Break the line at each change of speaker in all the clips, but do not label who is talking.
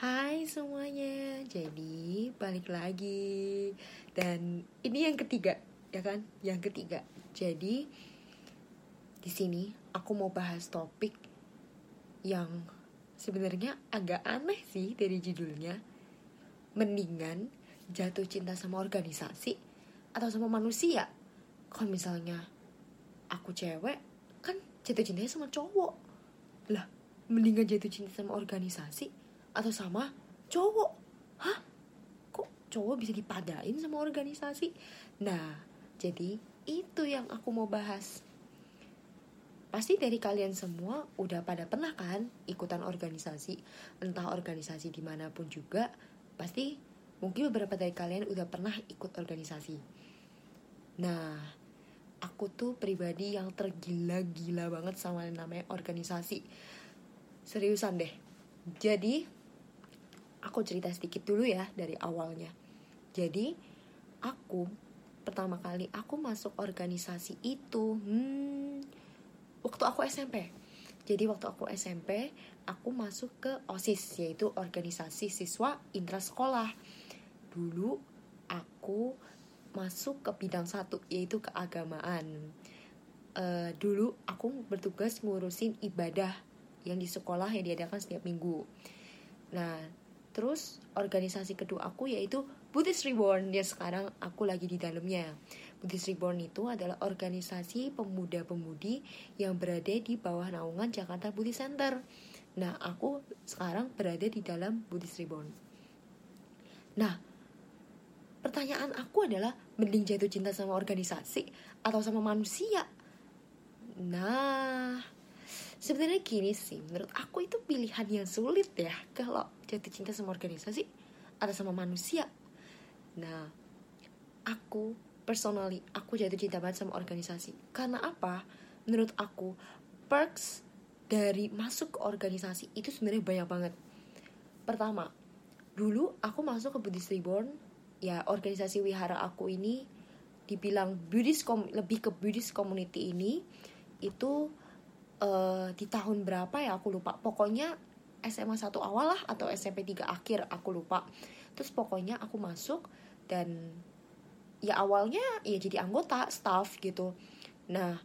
Hai semuanya, jadi balik lagi dan ini yang ketiga, ya kan? Yang ketiga. Jadi di sini aku mau bahas topik yang sebenarnya agak aneh sih dari judulnya. Mendingan jatuh cinta sama organisasi atau sama manusia. Kalau misalnya aku cewek, kan jatuh cintanya sama cowok. Lah, mendingan jatuh cinta sama organisasi atau sama? Cowok. Hah? Kok cowok bisa dipadain sama organisasi? Nah jadi itu yang aku mau bahas. Pasti dari kalian semua udah pada pernah kan ikutan organisasi? Entah organisasi di mana pun juga pasti mungkin beberapa dari kalian udah pernah ikut organisasi. Nah aku tuh pribadi yang tergila-gila banget sama yang namanya organisasi. Seriusan deh. Jadi aku cerita sedikit dulu ya dari awalnya. Jadi aku pertama kali aku masuk organisasi itu hmm, waktu aku SMP. Jadi waktu aku SMP aku masuk ke OSIS yaitu organisasi siswa intrasekolah. Dulu aku masuk ke bidang satu yaitu keagamaan. Uh, dulu aku bertugas ngurusin ibadah yang di sekolah yang diadakan setiap minggu. Nah, Terus organisasi kedua aku yaitu Buddhist Reborn yang sekarang aku lagi di dalamnya. Buddhist Reborn itu adalah organisasi pemuda-pemudi yang berada di bawah naungan Jakarta Buddhist Center. Nah, aku sekarang berada di dalam Buddhist Reborn. Nah, pertanyaan aku adalah mending jatuh cinta sama organisasi atau sama manusia? Nah, sebenarnya gini sih menurut aku itu pilihan yang sulit ya. Kalau jatuh cinta sama organisasi atau sama manusia. Nah aku personally aku jatuh cinta banget sama organisasi. Karena apa? Menurut aku perks dari masuk ke organisasi itu sebenarnya banyak banget. Pertama dulu aku masuk ke Buddhist Reborn. Ya organisasi wihara aku ini dibilang Buddhist lebih ke Buddhist community ini itu uh, di tahun berapa ya aku lupa. Pokoknya SMA satu awal lah atau SMP 3 akhir aku lupa. Terus pokoknya aku masuk dan ya awalnya ya jadi anggota staff gitu. Nah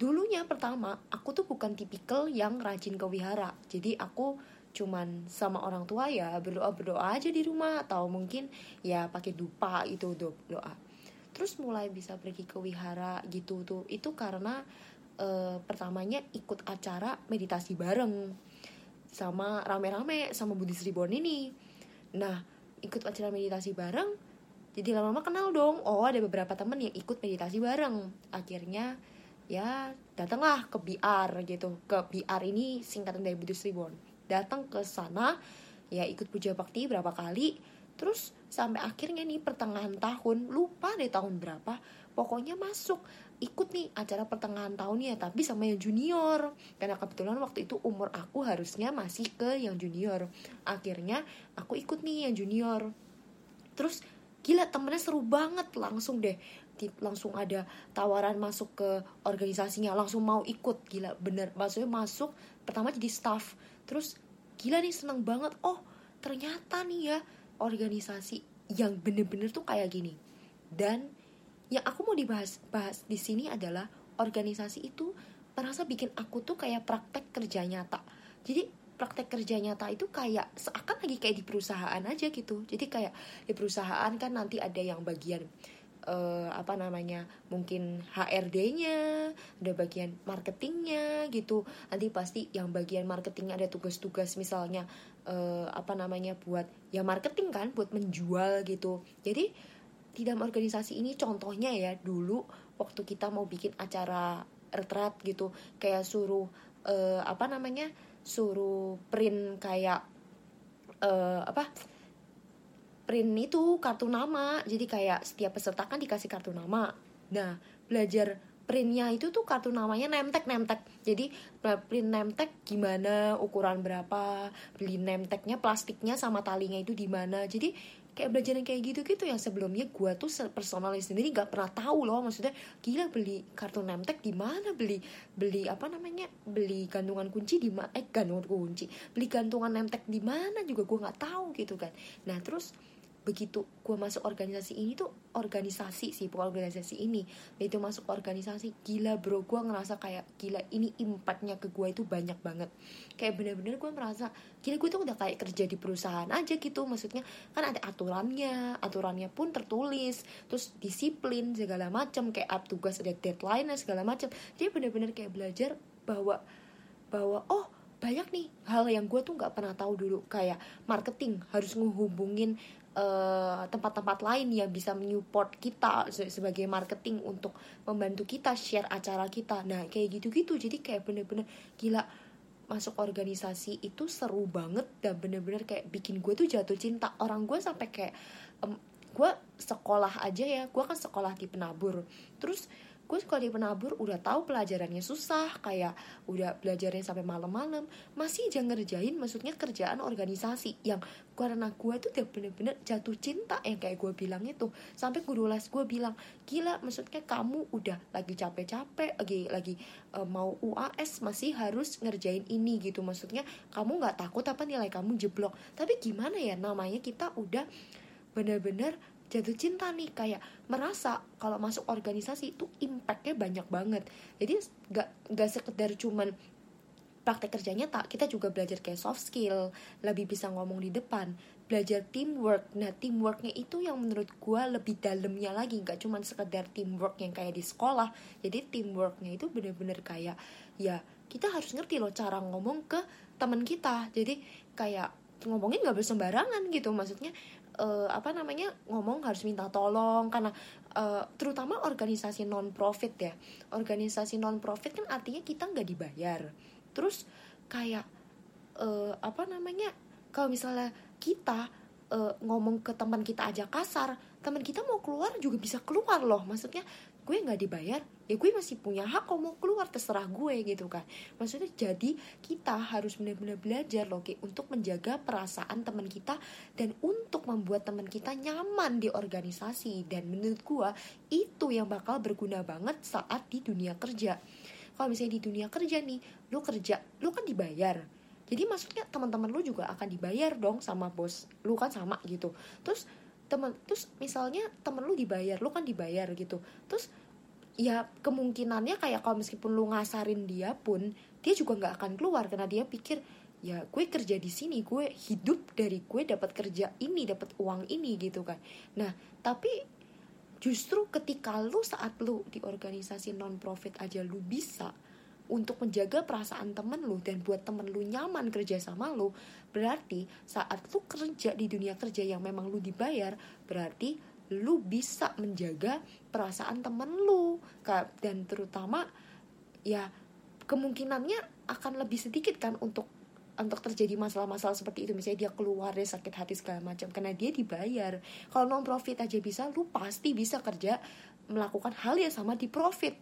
dulunya pertama aku tuh bukan tipikal yang rajin ke wihara. Jadi aku cuman sama orang tua ya berdoa berdoa aja di rumah atau mungkin ya pakai dupa itu doa. Terus mulai bisa pergi ke wihara gitu tuh. Itu karena uh, pertamanya ikut acara meditasi bareng sama rame-rame sama Budi Sribon ini. Nah, ikut acara meditasi bareng, jadi lama-lama kenal dong. Oh, ada beberapa temen yang ikut meditasi bareng. Akhirnya ya datanglah ke BR gitu. Ke BR ini singkatan dari Budi Sribon. Datang ke sana, ya ikut puja bakti berapa kali. Terus sampai akhirnya nih pertengahan tahun, lupa deh tahun berapa, pokoknya masuk ikut nih acara pertengahan tahunnya tapi sama yang junior. Karena kebetulan waktu itu umur aku harusnya masih ke yang junior. Akhirnya aku ikut nih yang junior. Terus gila temennya seru banget. Langsung deh langsung ada tawaran masuk ke organisasinya. Langsung mau ikut. Gila bener. Maksudnya masuk pertama jadi staff. Terus gila nih seneng banget. Oh ternyata nih ya organisasi yang bener-bener tuh kayak gini. Dan yang aku mau dibahas bahas di sini adalah organisasi itu merasa bikin aku tuh kayak praktek kerja nyata. Jadi praktek kerja nyata itu kayak seakan lagi kayak di perusahaan aja gitu. Jadi kayak di perusahaan kan nanti ada yang bagian uh, apa namanya mungkin HRD-nya ada bagian marketingnya gitu. Nanti pasti yang bagian marketingnya ada tugas-tugas misalnya uh, apa namanya buat ya marketing kan buat menjual gitu. Jadi di dalam organisasi ini contohnya ya dulu waktu kita mau bikin acara retret gitu kayak suruh uh, apa namanya suruh print kayak uh, apa print itu kartu nama. Jadi kayak setiap peserta kan dikasih kartu nama. Nah belajar printnya itu tuh kartu namanya nemtek nemtek. Jadi print nemtek gimana ukuran berapa beli nemteknya plastiknya sama talinya itu di mana. Jadi kayak belajar yang kayak gitu-gitu yang sebelumnya gue tuh personalis sendiri gak pernah tahu loh. Maksudnya gila beli kartu nemtek di mana? Beli beli apa namanya? Beli gantungan kunci di mana eh gantungan kunci. Beli gantungan nemtek di mana juga gue nggak tahu gitu kan. Nah terus begitu gue masuk organisasi ini tuh organisasi sih bukan organisasi ini. Itu masuk organisasi gila bro gue ngerasa kayak gila ini impactnya ke gue itu banyak banget. Kayak bener-bener gue merasa gila gue tuh udah kayak kerja di perusahaan aja gitu. Maksudnya kan ada aturannya aturannya pun tertulis terus disiplin segala macam kayak up tugas ada deadline segala macam. Jadi bener-bener kayak belajar bahwa bahwa oh banyak nih hal yang gue tuh nggak pernah tahu dulu. Kayak marketing harus ngehubungin Eh, tempat-tempat uh, lain yang bisa menyupport kita sebagai marketing untuk membantu kita share acara kita. Nah kayak gitu-gitu. Jadi kayak bener-bener gila masuk organisasi itu seru banget dan bener-bener kayak bikin gue tuh jatuh cinta. Orang gue sampai kayak um, gue sekolah aja ya. Gue kan sekolah di penabur. Terus gue sekolah di penabur udah tahu pelajarannya susah kayak udah belajarnya sampai malam-malam masih aja ngerjain maksudnya kerjaan organisasi yang karena gue tuh udah bener-bener jatuh cinta yang kayak gue bilang itu. Sampai guru les gue bilang gila maksudnya kamu udah lagi capek-capek lagi lagi uh, mau UAS masih harus ngerjain ini gitu. Maksudnya kamu nggak takut apa nilai kamu jeblok. Tapi gimana ya namanya kita udah bener-bener jatuh cinta nih kayak merasa kalau masuk organisasi itu impactnya banyak banget. Jadi gak gak sekedar cuman praktek kerjanya tak kita juga belajar kayak soft skill lebih bisa ngomong di depan belajar teamwork. Nah teamworknya itu yang menurut gue lebih dalamnya lagi nggak cuma sekedar teamwork yang kayak di sekolah. Jadi teamworknya itu bener-bener kayak ya kita harus ngerti loh cara ngomong ke teman kita. Jadi kayak ngomongin nggak bersembarangan gitu maksudnya uh, apa namanya ngomong harus minta tolong. Karena uh, terutama organisasi non profit ya. Organisasi non profit kan artinya kita nggak dibayar. Terus kayak uh, apa namanya kalau misalnya kita uh, ngomong ke teman kita aja kasar teman kita mau keluar juga bisa keluar loh. Maksudnya gue nggak dibayar ya gue masih punya hak kok mau keluar terserah gue gitu kan. Maksudnya jadi kita harus benar-benar belajar loh Ki, untuk menjaga perasaan teman kita dan untuk membuat teman kita nyaman di organisasi. Dan menurut gue itu yang bakal berguna banget saat di dunia kerja. Kalau misalnya di dunia kerja nih lu kerja lu kan dibayar. Jadi maksudnya teman-teman lu juga akan dibayar dong sama bos lu kan sama gitu. Terus teman terus misalnya temen lu dibayar lu kan dibayar gitu. Terus ya kemungkinannya kayak kalau meskipun lu ngasarin dia pun dia juga nggak akan keluar karena dia pikir ya gue kerja di sini gue hidup dari gue dapat kerja ini dapat uang ini gitu kan. Nah tapi justru ketika lu saat lu di organisasi non profit aja lu bisa untuk menjaga perasaan temen lu dan buat temen lu nyaman kerja sama lu berarti saat lu kerja di dunia kerja yang memang lu dibayar berarti lu bisa menjaga perasaan temen lu. Dan terutama ya kemungkinannya akan lebih sedikit kan untuk untuk terjadi masalah-masalah seperti itu. Misalnya dia keluar dia sakit hati segala macam karena dia dibayar. Kalau non profit aja bisa lu pasti bisa kerja melakukan hal yang sama di profit.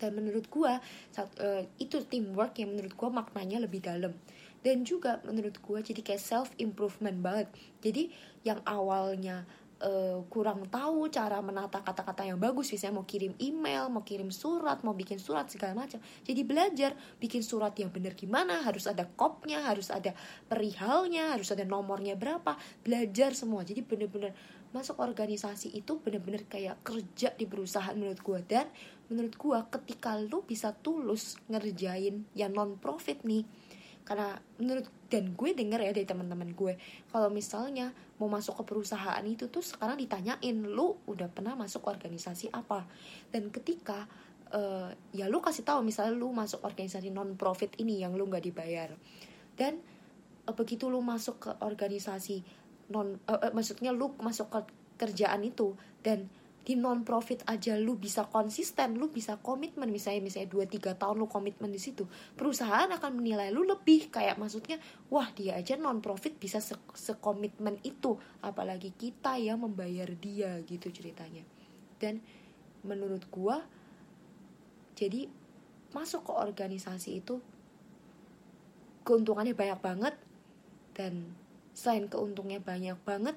Dan menurut gue uh, itu teamwork yang menurut gue maknanya lebih dalam. Dan juga menurut gue jadi kayak self improvement banget. Jadi yang awalnya uh, kurang tahu cara menata kata-kata yang bagus misalnya mau kirim email mau kirim surat mau bikin surat segala macam. Jadi belajar bikin surat yang benar gimana harus ada kopnya harus ada perihalnya harus ada nomornya berapa. Belajar semua. Jadi bener-bener masuk organisasi itu bener-bener kayak kerja di perusahaan menurut gue dan menurut gue ketika lu bisa tulus ngerjain yang non profit nih karena menurut dan gue denger ya dari teman-teman gue kalau misalnya mau masuk ke perusahaan itu tuh sekarang ditanyain lu udah pernah masuk organisasi apa? Dan ketika uh, ya lu kasih tahu misalnya lu masuk organisasi non profit ini yang lu nggak dibayar. Dan uh, begitu lu masuk ke organisasi non uh, uh, maksudnya lu masuk ke kerjaan itu dan di non profit aja lu bisa konsisten lu bisa komitmen. Misalnya misalnya 2 3 tahun lu komitmen di situ perusahaan akan menilai lu lebih. Kayak maksudnya wah dia aja non profit bisa se sekomitmen itu. Apalagi kita yang membayar dia gitu ceritanya. Dan menurut gua jadi masuk ke organisasi itu keuntungannya banyak banget. Dan selain keuntungnya banyak banget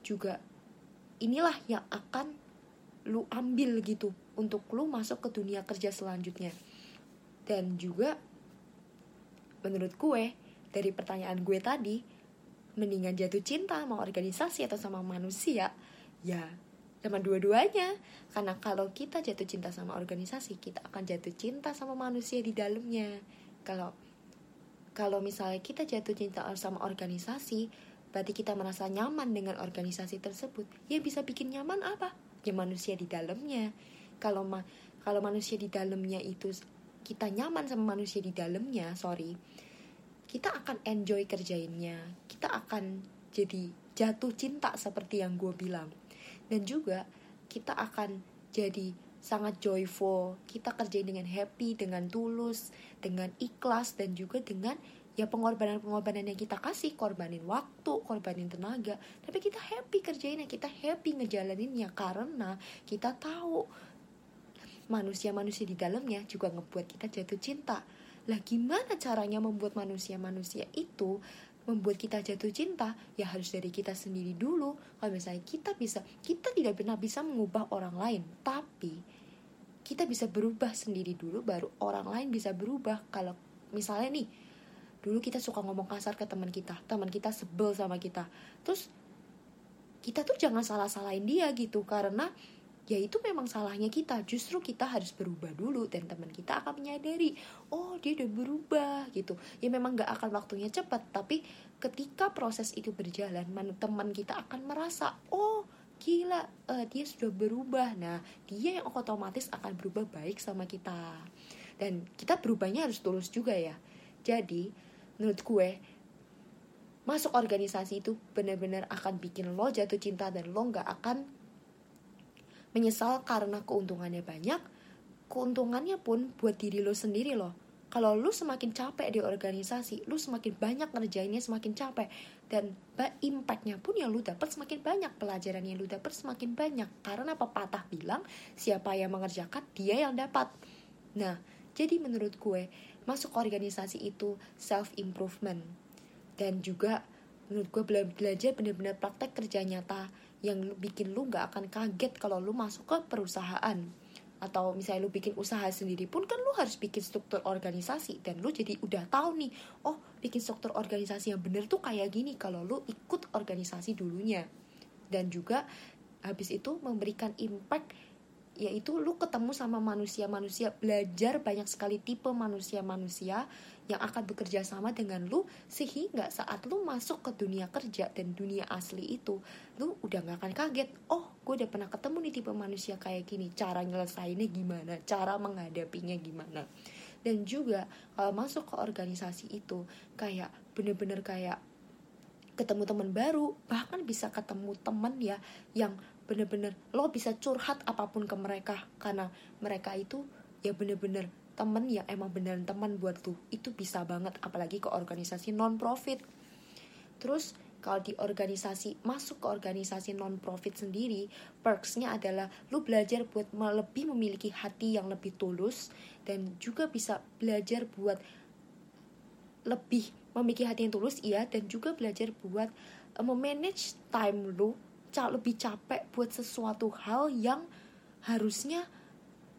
juga inilah yang akan lu ambil gitu untuk lu masuk ke dunia kerja selanjutnya. Dan juga menurut gue dari pertanyaan gue tadi mendingan jatuh cinta sama organisasi atau sama manusia ya sama dua-duanya. Karena kalau kita jatuh cinta sama organisasi kita akan jatuh cinta sama manusia di dalamnya. Kalau kalau misalnya kita jatuh cinta sama organisasi berarti kita merasa nyaman dengan organisasi tersebut. Ya bisa bikin nyaman apa ya manusia di dalamnya. Kalau ma kalau manusia di dalamnya itu kita nyaman sama manusia di dalamnya sorry kita akan enjoy kerjainnya. Kita akan jadi jatuh cinta seperti yang gue bilang. Dan juga kita akan jadi sangat joyful. Kita kerjain dengan happy dengan tulus dengan ikhlas dan juga dengan ya pengorbanan-pengorbanan yang kita kasih korbanin waktu korbanin tenaga. Tapi kita happy kerjainnya kita happy ngejalaninnya karena kita tahu manusia-manusia di dalamnya juga ngebuat kita jatuh cinta. Lah gimana caranya membuat manusia-manusia itu membuat kita jatuh cinta? Ya harus dari kita sendiri dulu. Kalau misalnya kita bisa kita tidak pernah bisa mengubah orang lain. Tapi kita bisa berubah sendiri dulu baru orang lain bisa berubah. Kalau misalnya nih dulu kita suka ngomong kasar ke teman kita teman kita sebel sama kita. Terus kita tuh jangan salah-salahin dia gitu karena ya itu memang salahnya kita. Justru kita harus berubah dulu dan teman kita akan menyadari oh dia udah berubah gitu. Ya memang gak akan waktunya cepat tapi ketika proses itu berjalan teman kita akan merasa oh gila uh, dia sudah berubah. Nah dia yang otomatis akan berubah baik sama kita. Dan kita berubahnya harus tulus juga ya. Jadi menurut gue masuk organisasi itu benar-benar akan bikin lo jatuh cinta dan lo gak akan menyesal karena keuntungannya banyak. Keuntungannya pun buat diri lo sendiri loh. Kalau lu semakin capek di organisasi, lu semakin banyak ngerjainnya semakin capek. Dan impactnya pun yang lu dapat semakin banyak pelajaran yang lu dapat semakin banyak. Karena pepatah bilang siapa yang mengerjakan dia yang dapat. Nah, jadi menurut gue masuk organisasi itu self improvement dan juga menurut gue belajar bener-bener praktek kerja nyata yang bikin lu nggak akan kaget kalau lu masuk ke perusahaan. Atau misalnya lu bikin usaha sendiri pun kan lu harus bikin struktur organisasi. Dan lu jadi udah tahu nih oh bikin struktur organisasi yang bener tuh kayak gini kalau lu ikut organisasi dulunya. Dan juga habis itu memberikan impact yaitu lu ketemu sama manusia-manusia belajar banyak sekali tipe manusia-manusia yang akan bekerja sama dengan lu sehingga saat lu masuk ke dunia kerja dan dunia asli itu lu udah gak akan kaget oh gue udah pernah ketemu nih tipe manusia kayak gini cara nyelesainnya gimana cara menghadapinya gimana. Dan juga kalau masuk ke organisasi itu kayak bener-bener kayak ketemu teman baru bahkan bisa ketemu teman ya yang bener-bener lo bisa curhat apa pun ke mereka karena mereka itu ya bener-bener temen yang emang beneran teman buat lu. Itu bisa banget apalagi ke organisasi non profit terus kalau di organisasi masuk ke organisasi non profit sendiri perksnya adalah lu belajar buat lebih memiliki hati yang lebih tulus dan juga bisa belajar buat lebih memiliki hati yang tulus iya dan juga belajar buat uh, memanage time lu lebih capek buat sesuatu hal yang harusnya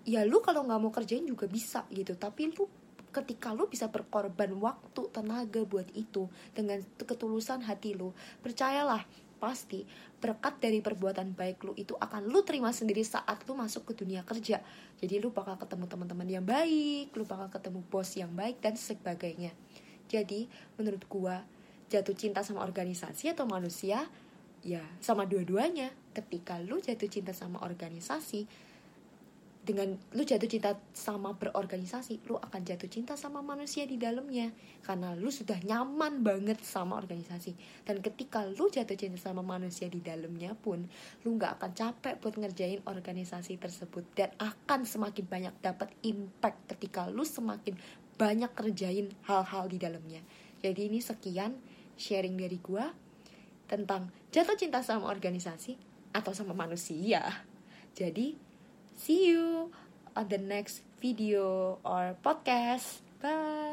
ya lu kalau nggak mau kerjain juga bisa gitu. Tapi lu ketika lu bisa berkorban waktu tenaga buat itu dengan ketulusan hati lu percayalah pasti berkat dari perbuatan baik lu itu akan lu terima sendiri saat lu masuk ke dunia kerja. Jadi lu bakal ketemu teman-teman yang baik lu bakal ketemu bos yang baik dan sebagainya. Jadi menurut gua jatuh cinta sama organisasi atau manusia ya. Sama dua-duanya. Ketika lu jatuh cinta sama organisasi dengan lu jatuh cinta sama berorganisasi, lu akan jatuh cinta sama manusia di dalamnya. Karena lu sudah nyaman banget sama organisasi. Dan ketika lu jatuh cinta sama manusia di dalamnya pun, lu nggak akan capek buat ngerjain organisasi tersebut. Dan akan semakin banyak dapat impact ketika lu semakin banyak kerjain hal-hal di dalamnya. Jadi ini sekian sharing dari gua tentang jatuh cinta sama organisasi atau sama manusia. Jadi See you on the next video or podcast. Bye.